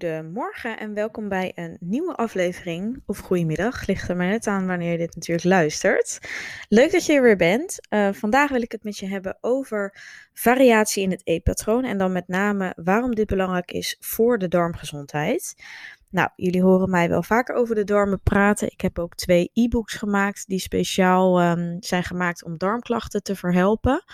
Goedemorgen en welkom bij een nieuwe aflevering. Of goedemiddag, ligt er maar net aan wanneer je dit natuurlijk luistert. Leuk dat je er weer bent. Uh, vandaag wil ik het met je hebben over variatie in het eetpatroon. En dan met name waarom dit belangrijk is voor de darmgezondheid. Nou, jullie horen mij wel vaker over de darmen praten. Ik heb ook twee e-books gemaakt die speciaal um, zijn gemaakt om darmklachten te verhelpen.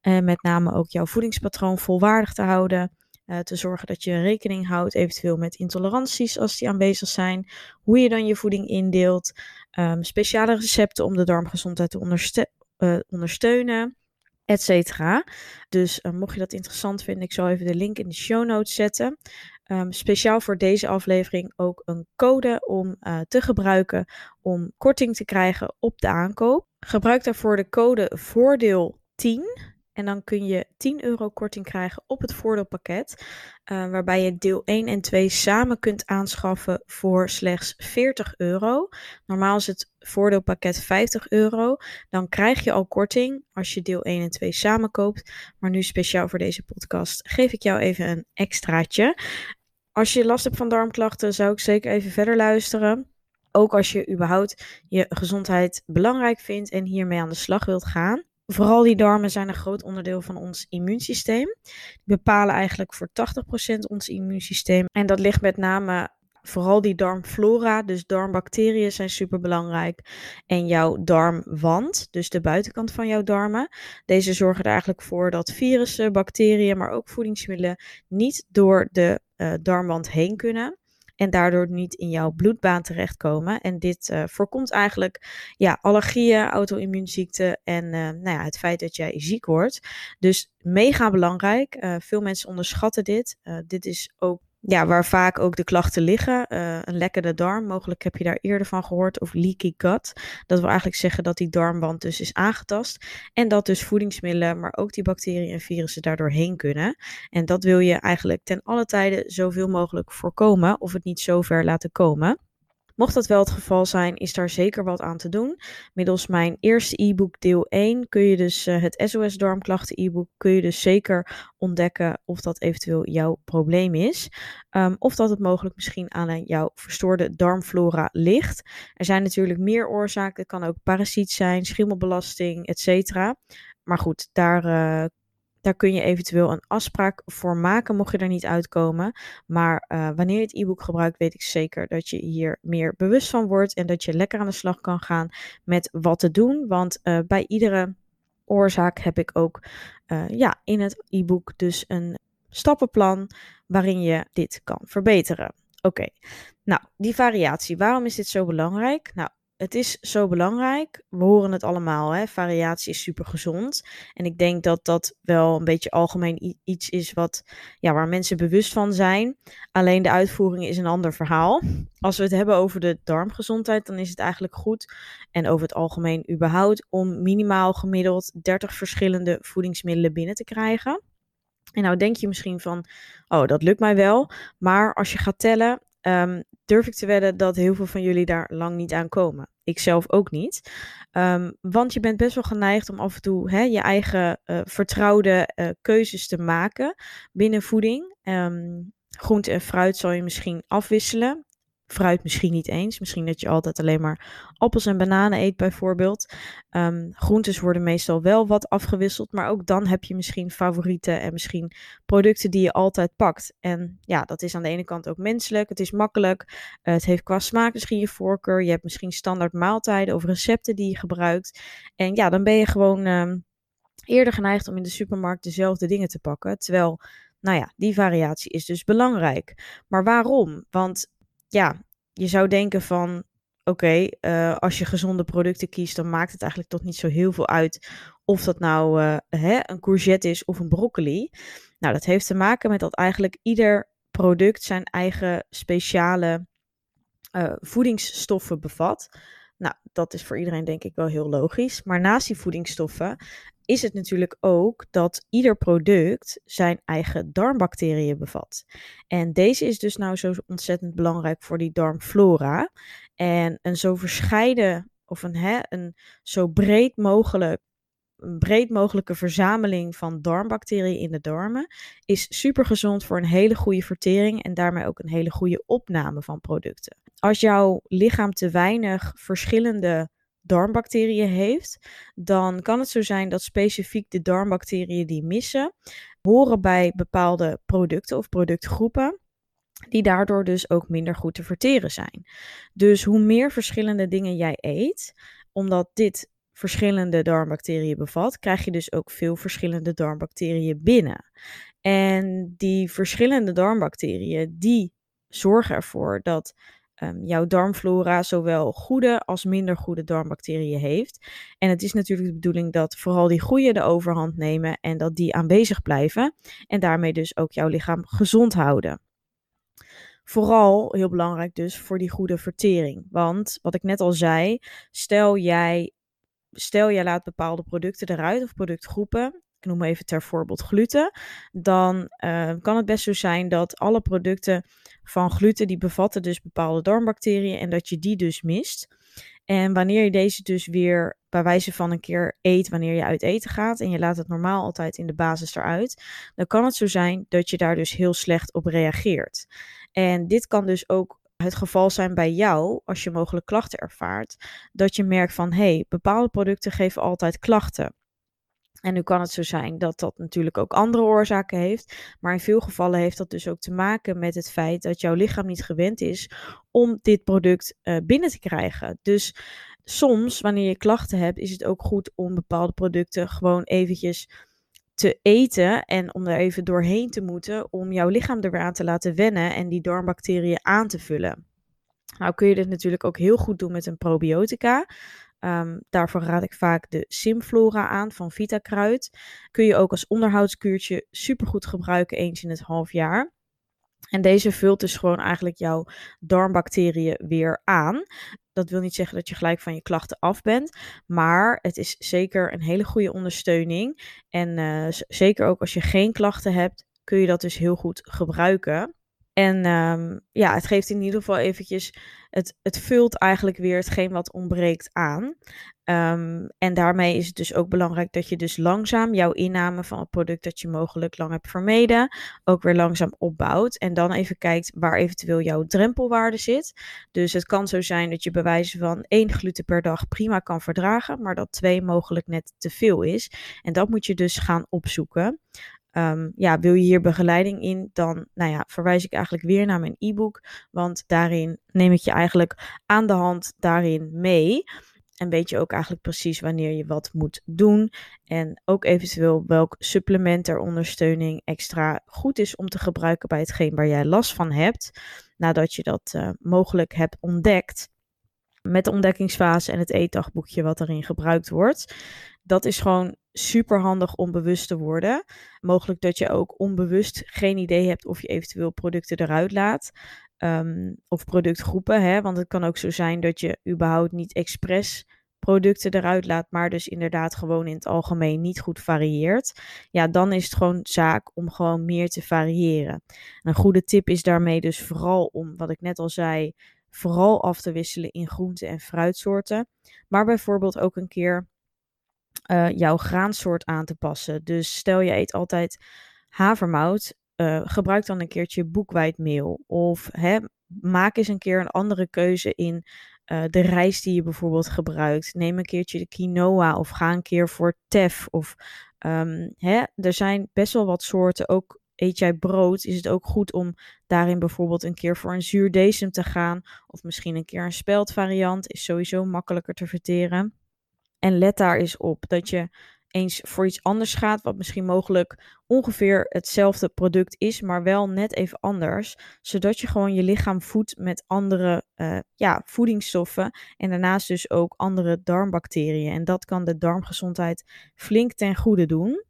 En met name ook jouw voedingspatroon volwaardig te houden uh, te zorgen dat je rekening houdt eventueel met intoleranties als die aanwezig zijn. Hoe je dan je voeding indeelt. Um, speciale recepten om de darmgezondheid te uh, ondersteunen. Etcetera. Dus uh, mocht je dat interessant vinden, ik zal even de link in de show notes zetten. Um, speciaal voor deze aflevering ook een code om te gebruiken om korting te krijgen op de aankoop. Gebruik daarvoor de code voordeel 10 en dan kun je 10 euro korting krijgen op het voordeelpakket. Uh, waarbij je deel 1 en 2 samen kunt aanschaffen voor slechts 40 euro. Normaal is het voordeelpakket 50 euro. Dan krijg je al korting als je deel 1 en 2 samen koopt. Maar nu speciaal voor deze podcast geef ik jou even een extraatje. Als je last hebt van darmklachten, zou ik zeker even verder luisteren. Ook als je überhaupt je gezondheid belangrijk vindt en hiermee aan de slag wilt gaan. Vooral die darmen zijn een groot onderdeel van ons immuunsysteem. Die bepalen eigenlijk voor 80% ons immuunsysteem. En dat ligt met name vooral die darmflora, dus darmbacteriën zijn super belangrijk. En jouw darmwand, dus de buitenkant van jouw darmen. Deze zorgen er eigenlijk voor dat virussen, bacteriën, maar ook voedingsmiddelen niet door de uh, darmwand heen kunnen en daardoor niet in jouw bloedbaan terechtkomen. En dit uh, voorkomt eigenlijk ja, allergieën, auto-immuunziekten en uh, nou ja, het feit dat jij ziek wordt. Dus mega belangrijk. Uh, veel mensen onderschatten dit. dit is ook ja, waar vaak ook de klachten liggen. Uh, een lekkende darm, mogelijk heb je daar eerder van gehoord, of leaky gut. Dat wil eigenlijk zeggen dat die darmwand dus is aangetast. En dat dus voedingsmiddelen, maar ook die bacteriën en virussen daardoor heen kunnen. En dat wil je eigenlijk ten alle tijde zoveel mogelijk voorkomen, of het niet zo ver laten komen. Mocht dat wel het geval zijn, is daar zeker wat aan te doen. Middels mijn eerste e-book deel 1 kun je dus uh, het SOS darmklachten e-book kun je dus zeker ontdekken of dat eventueel jouw probleem is. Um, of dat het mogelijk misschien aan jouw verstoorde darmflora ligt. Er zijn natuurlijk meer oorzaken. Het kan ook parasiet zijn, schimmelbelasting, etc. Maar goed, daar uh, daar kun je eventueel een afspraak voor maken, mocht je er niet uitkomen. Maar uh, wanneer je het e-book gebruikt, weet ik zeker dat je hier meer bewust van wordt en dat je lekker aan de slag kan gaan met wat te doen. Want uh, bij iedere oorzaak heb ik ook uh, ja, in het e-book dus een stappenplan waarin je dit kan verbeteren. Oké, nou die variatie, waarom is dit zo belangrijk? Nou, het is zo belangrijk. We horen het allemaal, hè? variatie is super gezond. En ik denk dat dat wel een beetje algemeen iets is wat, ja, waar mensen bewust van zijn. Alleen de uitvoering is een ander verhaal. Als we het hebben over de darmgezondheid, dan is het eigenlijk goed. En over het algemeen überhaupt om minimaal gemiddeld 30 verschillende voedingsmiddelen binnen te krijgen. En nou denk je misschien van, oh, dat lukt mij wel. Maar als je gaat tellen, um, durf ik te wedden dat heel veel van jullie daar lang niet aan komen. Ik zelf ook niet. Um, want je bent best wel geneigd om af en toe hè, je eigen uh, vertrouwde uh, keuzes te maken binnen voeding. Um, groente en fruit zal je misschien afwisselen fruit misschien niet eens. Misschien dat je altijd alleen maar appels en bananen eet, bijvoorbeeld. Um, groentes worden meestal wel wat afgewisseld, maar ook dan heb je misschien favorieten en misschien producten die je altijd pakt. En ja, dat is aan de ene kant ook menselijk. Het is makkelijk. Uh, het heeft qua smaak misschien je voorkeur. Je hebt misschien standaard maaltijden of recepten die je gebruikt. En ja, dan ben je gewoon um, eerder geneigd om in de supermarkt dezelfde dingen te pakken. Terwijl Nou ja, die variatie is dus belangrijk. Maar waarom? Want ja, je zou denken van oké, eh, als je gezonde producten kiest, dan maakt het eigenlijk toch niet zo heel veel uit of dat nou uh, hè, een courgette is of een broccoli. Nou, dat heeft te maken met dat eigenlijk ieder product zijn eigen speciale uh, voedingsstoffen bevat. Nou, dat is voor iedereen denk ik wel heel logisch. Maar naast die voedingsstoffen is het natuurlijk ook dat ieder product zijn eigen darmbacteriën bevat. En deze is dus nou zo ontzettend belangrijk voor die darmflora. En een zo verscheiden of een, hè, een zo breed mogelijk een breed mogelijke verzameling van darmbacteriën in de darmen is super gezond voor een hele goede vertering en daarmee ook een hele goede opname van producten. Als jouw lichaam te weinig verschillende darmbacteriën heeft, dan kan het zo zijn dat specifiek de darmbacteriën die missen, horen bij bepaalde producten of productgroepen die daardoor dus ook minder goed te verteren zijn. Dus hoe meer verschillende dingen jij eet, omdat dit verschillende darmbacteriën bevat, krijg je dus ook veel verschillende darmbacteriën binnen. En die verschillende darmbacteriën, die zorgen ervoor dat um, jouw darmflora zowel goede als minder goede darmbacteriën heeft. En het is natuurlijk de bedoeling dat vooral die goede de overhand nemen en dat die aanwezig blijven. En daarmee dus ook jouw lichaam gezond houden. Vooral heel belangrijk dus voor die goede vertering. Want wat ik net al zei, stel jij, stel jij laat bepaalde producten eruit of productgroepen. Ik noem even ter voorbeeld gluten. Dan uh, kan het best zo zijn dat alle producten van gluten die bevatten dus bepaalde darmbacteriën en dat je die dus mist. En wanneer je deze dus weer bij wijze van een keer eet wanneer je uit eten gaat en je laat het normaal altijd in de basis eruit, dan kan het zo zijn dat je daar dus heel slecht op reageert. En dit kan dus ook het geval zijn bij jou als je mogelijk klachten ervaart, dat je merkt van hé, hey, bepaalde producten geven altijd klachten. En nu kan het zo zijn dat dat natuurlijk ook andere oorzaken heeft. Maar in veel gevallen heeft dat dus ook te maken met het feit dat jouw lichaam niet gewend is om dit product uh, binnen te krijgen. Dus soms, wanneer je klachten hebt, is het ook goed om bepaalde producten gewoon eventjes te eten en om er even doorheen te moeten om jouw lichaam er aan te laten wennen en die darmbacteriën aan te vullen. Nou kun je dit natuurlijk ook heel goed doen met een probiotica. Um, daarvoor raad ik vaak de Simflora aan van Vitakruid. Kun je ook als onderhoudskuurtje supergoed gebruiken eens in het half jaar. En deze vult dus gewoon eigenlijk jouw darmbacteriën weer aan. Dat wil niet zeggen dat je gelijk van je klachten af bent, maar het is zeker een hele goede ondersteuning. En uh, zeker ook als je geen klachten hebt, kun je dat dus heel goed gebruiken. En um, ja, het geeft in ieder geval eventjes, het, het vult eigenlijk weer hetgeen wat ontbreekt aan. Um, en daarmee is het dus ook belangrijk dat je dus langzaam jouw inname van het product dat je mogelijk lang hebt vermeden, ook weer langzaam opbouwt. En dan even kijkt waar eventueel jouw drempelwaarde zit. Dus het kan zo zijn dat je bij wijze van één gluten per dag prima kan verdragen, maar dat twee mogelijk net te veel is. En dat moet je dus gaan opzoeken. Um, ja, wil je hier begeleiding in, dan nou ja, verwijs ik eigenlijk weer naar mijn e-book. Want daarin neem ik je eigenlijk aan de hand daarin mee. En weet je ook eigenlijk precies wanneer je wat moet doen. En ook eventueel welk supplement ter ondersteuning extra goed is om te gebruiken bij hetgeen waar jij last van hebt. Nadat je dat uh, mogelijk hebt ontdekt. Met de ontdekkingsfase en het eetdagboekje wat erin gebruikt wordt. Dat is gewoon super handig om bewust te worden. Mogelijk dat je ook onbewust geen idee hebt of je eventueel producten eruit laat. Um, of productgroepen. Hè? Want het kan ook zo zijn dat je überhaupt niet expres producten eruit laat, maar dus inderdaad gewoon in het algemeen niet goed varieert. Ja, dan is het gewoon zaak om gewoon meer te variëren. Een goede tip is daarmee dus vooral om, wat ik net al zei, vooral af te wisselen in groente- en fruitsoorten. Maar bijvoorbeeld ook een keer uh, jouw graansoort aan te passen. Dus stel je eet altijd havermout, uh, gebruik dan een keertje boekwijdmeel. Of hè, maak eens een keer een andere keuze in uh, de rijst die je bijvoorbeeld gebruikt. Neem een keertje de quinoa of ga een keer voor tef. Of um, hè, er zijn best wel wat soorten. Ook eet jij brood, is het ook goed om daarin bijvoorbeeld een keer voor een zuurdesem te gaan. Of misschien een keer een speldvariant. Is sowieso makkelijker te verteren. En let daar eens op dat je eens voor iets anders gaat, wat misschien mogelijk ongeveer hetzelfde product is, maar wel net even anders, zodat je gewoon je lichaam voedt met andere uh, ja, voedingsstoffen en daarnaast dus ook andere darmbacteriën. En dat kan de darmgezondheid flink ten goede doen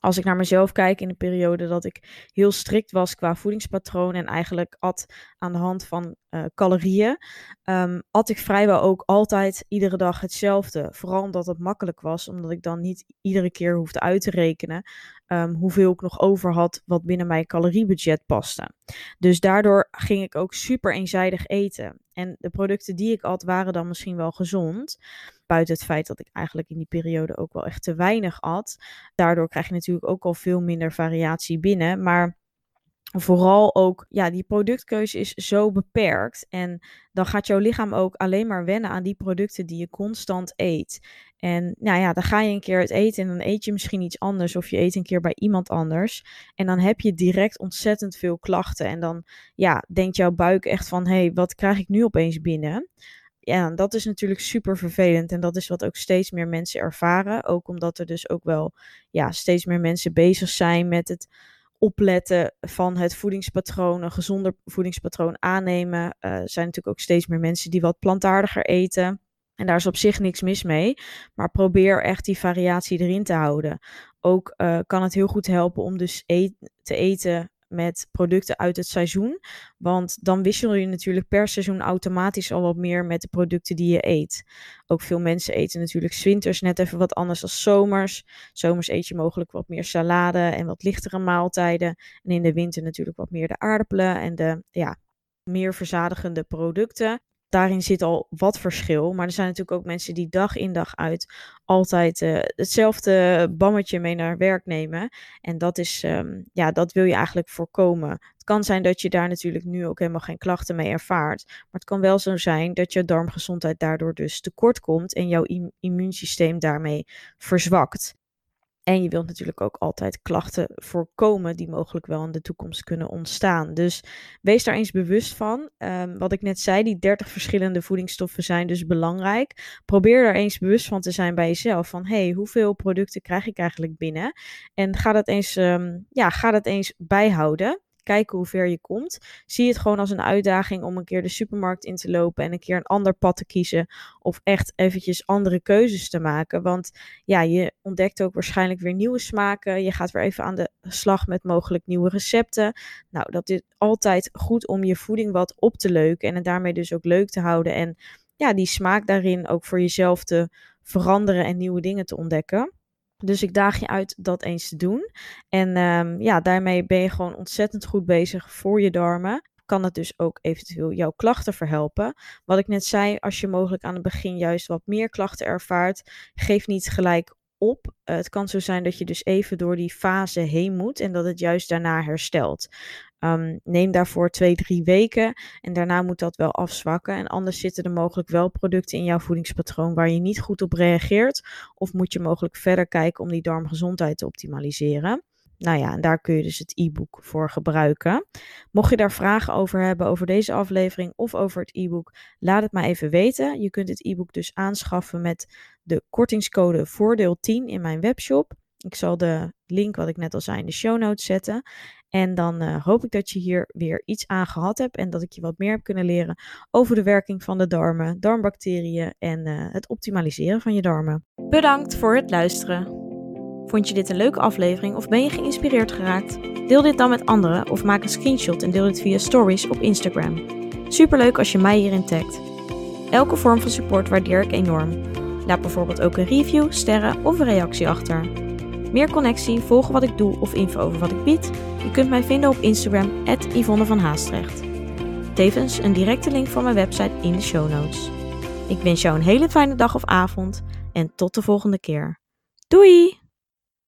als ik naar mezelf kijk in de periode dat ik heel strikt was qua voedingspatroon en eigenlijk at aan de hand van uh, calorieën, um, at ik vrijwel ook altijd iedere dag hetzelfde. Vooral omdat het makkelijk was, omdat ik dan niet iedere keer hoefde uit te rekenen um, hoeveel ik nog over had wat binnen mijn caloriebudget paste. Dus daardoor ging ik ook super eenzijdig eten. En de producten die ik at waren dan misschien wel gezond. Buiten het feit dat ik eigenlijk in die periode ook wel echt te weinig at. Daardoor krijg je natuurlijk ook al veel minder variatie binnen. Maar vooral ook, ja, die productkeuze is zo beperkt. En dan gaat jouw lichaam ook alleen maar wennen aan die producten die je constant eet. En nou ja, dan ga je een keer het eten en dan eet je misschien iets anders. Of je eet een keer bij iemand anders. En dan heb je direct ontzettend veel klachten. En dan ja, denkt jouw buik echt van, hé, hey, wat krijg ik nu opeens binnen? Ja, dat is natuurlijk super vervelend. En dat is wat ook steeds meer mensen ervaren. Ook omdat er dus ook wel ja, steeds meer mensen bezig zijn met het opletten van het voedingspatroon, een gezonder voedingspatroon aannemen. Uh, er zijn natuurlijk ook steeds meer mensen die wat plantaardiger eten. En daar is op zich niks mis mee. Maar probeer echt die variatie erin te houden. Ook uh, kan het heel goed helpen om dus eet, te eten met producten uit het seizoen. Want dan wissel je natuurlijk per seizoen automatisch al wat meer met de producten die je eet. Ook veel mensen eten natuurlijk winters net even wat anders dan zomers. Zomers eet je mogelijk wat meer salade en wat lichtere maaltijden. En in de winter natuurlijk wat meer de aardappelen en de ja, meer verzadigende producten daarin zit al wat verschil. Maar er zijn natuurlijk ook mensen die dag in dag uit altijd uh, hetzelfde bammetje mee naar werk nemen. En dat is, um, ja, dat wil je eigenlijk voorkomen. Het kan zijn dat je daar natuurlijk nu ook helemaal geen klachten mee ervaart. Maar het kan wel zo zijn dat je darmgezondheid daardoor dus tekort komt en jouw immuunsysteem daarmee verzwakt. En je wilt natuurlijk ook altijd klachten voorkomen die mogelijk wel in de toekomst kunnen ontstaan. Dus wees daar eens bewust van. Um, wat ik net zei, die 30 verschillende voedingsstoffen zijn dus belangrijk. Probeer daar eens bewust van te zijn bij jezelf. Van hey, hoeveel producten krijg ik eigenlijk binnen? En ga dat eens, um, ja, ga dat eens bijhouden kijken hoe ver je komt. Zie het gewoon als een uitdaging om een keer de supermarkt in te lopen en een keer een ander pad te kiezen. Of echt eventjes andere keuzes te maken. Want ja, je ontdekt ook waarschijnlijk weer nieuwe smaken. Je gaat weer even aan de slag met mogelijk nieuwe recepten. Nou, dat is altijd goed om je voeding wat op te leuken en het daarmee dus ook leuk te houden. En ja, die smaak daarin ook voor jezelf te veranderen en nieuwe dingen te ontdekken. Dus ik daag je uit dat eens te doen. En um, ja, daarmee ben je gewoon ontzettend goed bezig voor je darmen. Kan het dus ook eventueel jouw klachten verhelpen. Wat ik net zei, als je mogelijk aan het begin juist wat meer klachten ervaart, geef niet gelijk op. Uh, het kan zo zijn dat je dus even door die fase heen moet en dat het juist daarna herstelt. Um, neem daarvoor twee, drie weken en daarna moet dat wel afzwakken. En anders zitten er mogelijk wel producten in jouw voedingspatroon waar je niet goed op reageert. Of moet je mogelijk verder kijken om die darmgezondheid te optimaliseren. Nou ja, en daar kun je dus het e-book voor gebruiken. Mocht je daar vragen over hebben over deze aflevering of over het e-book, laat het maar even weten. Je kunt het e-book dus aanschaffen met de kortingscode voordeel 10 in mijn webshop. Ik zal de link wat ik net al zei in de show notes zetten. En dan uh, hoop ik dat je hier weer iets aan gehad hebt en dat ik je wat meer heb kunnen leren over de werking van de darmen, darmbacteriën en uh, het optimaliseren van je darmen. Bedankt voor het luisteren. Vond je dit een leuke aflevering of ben je geïnspireerd geraakt? Deel dit dan met anderen of maak een screenshot en deel dit via stories op Instagram. Superleuk als je mij hierin tagt. Elke vorm van support waardeer ik enorm. Laat bijvoorbeeld ook een review, sterren of een reactie achter. Meer connectie, volgen wat ik doe of info over wat ik bied? Je kunt mij vinden op Instagram, Yvonne van Haastrecht. Tevens een directe link voor mijn website in de show notes. Ik wens jou een hele fijne dag of avond en tot de volgende keer. Doei!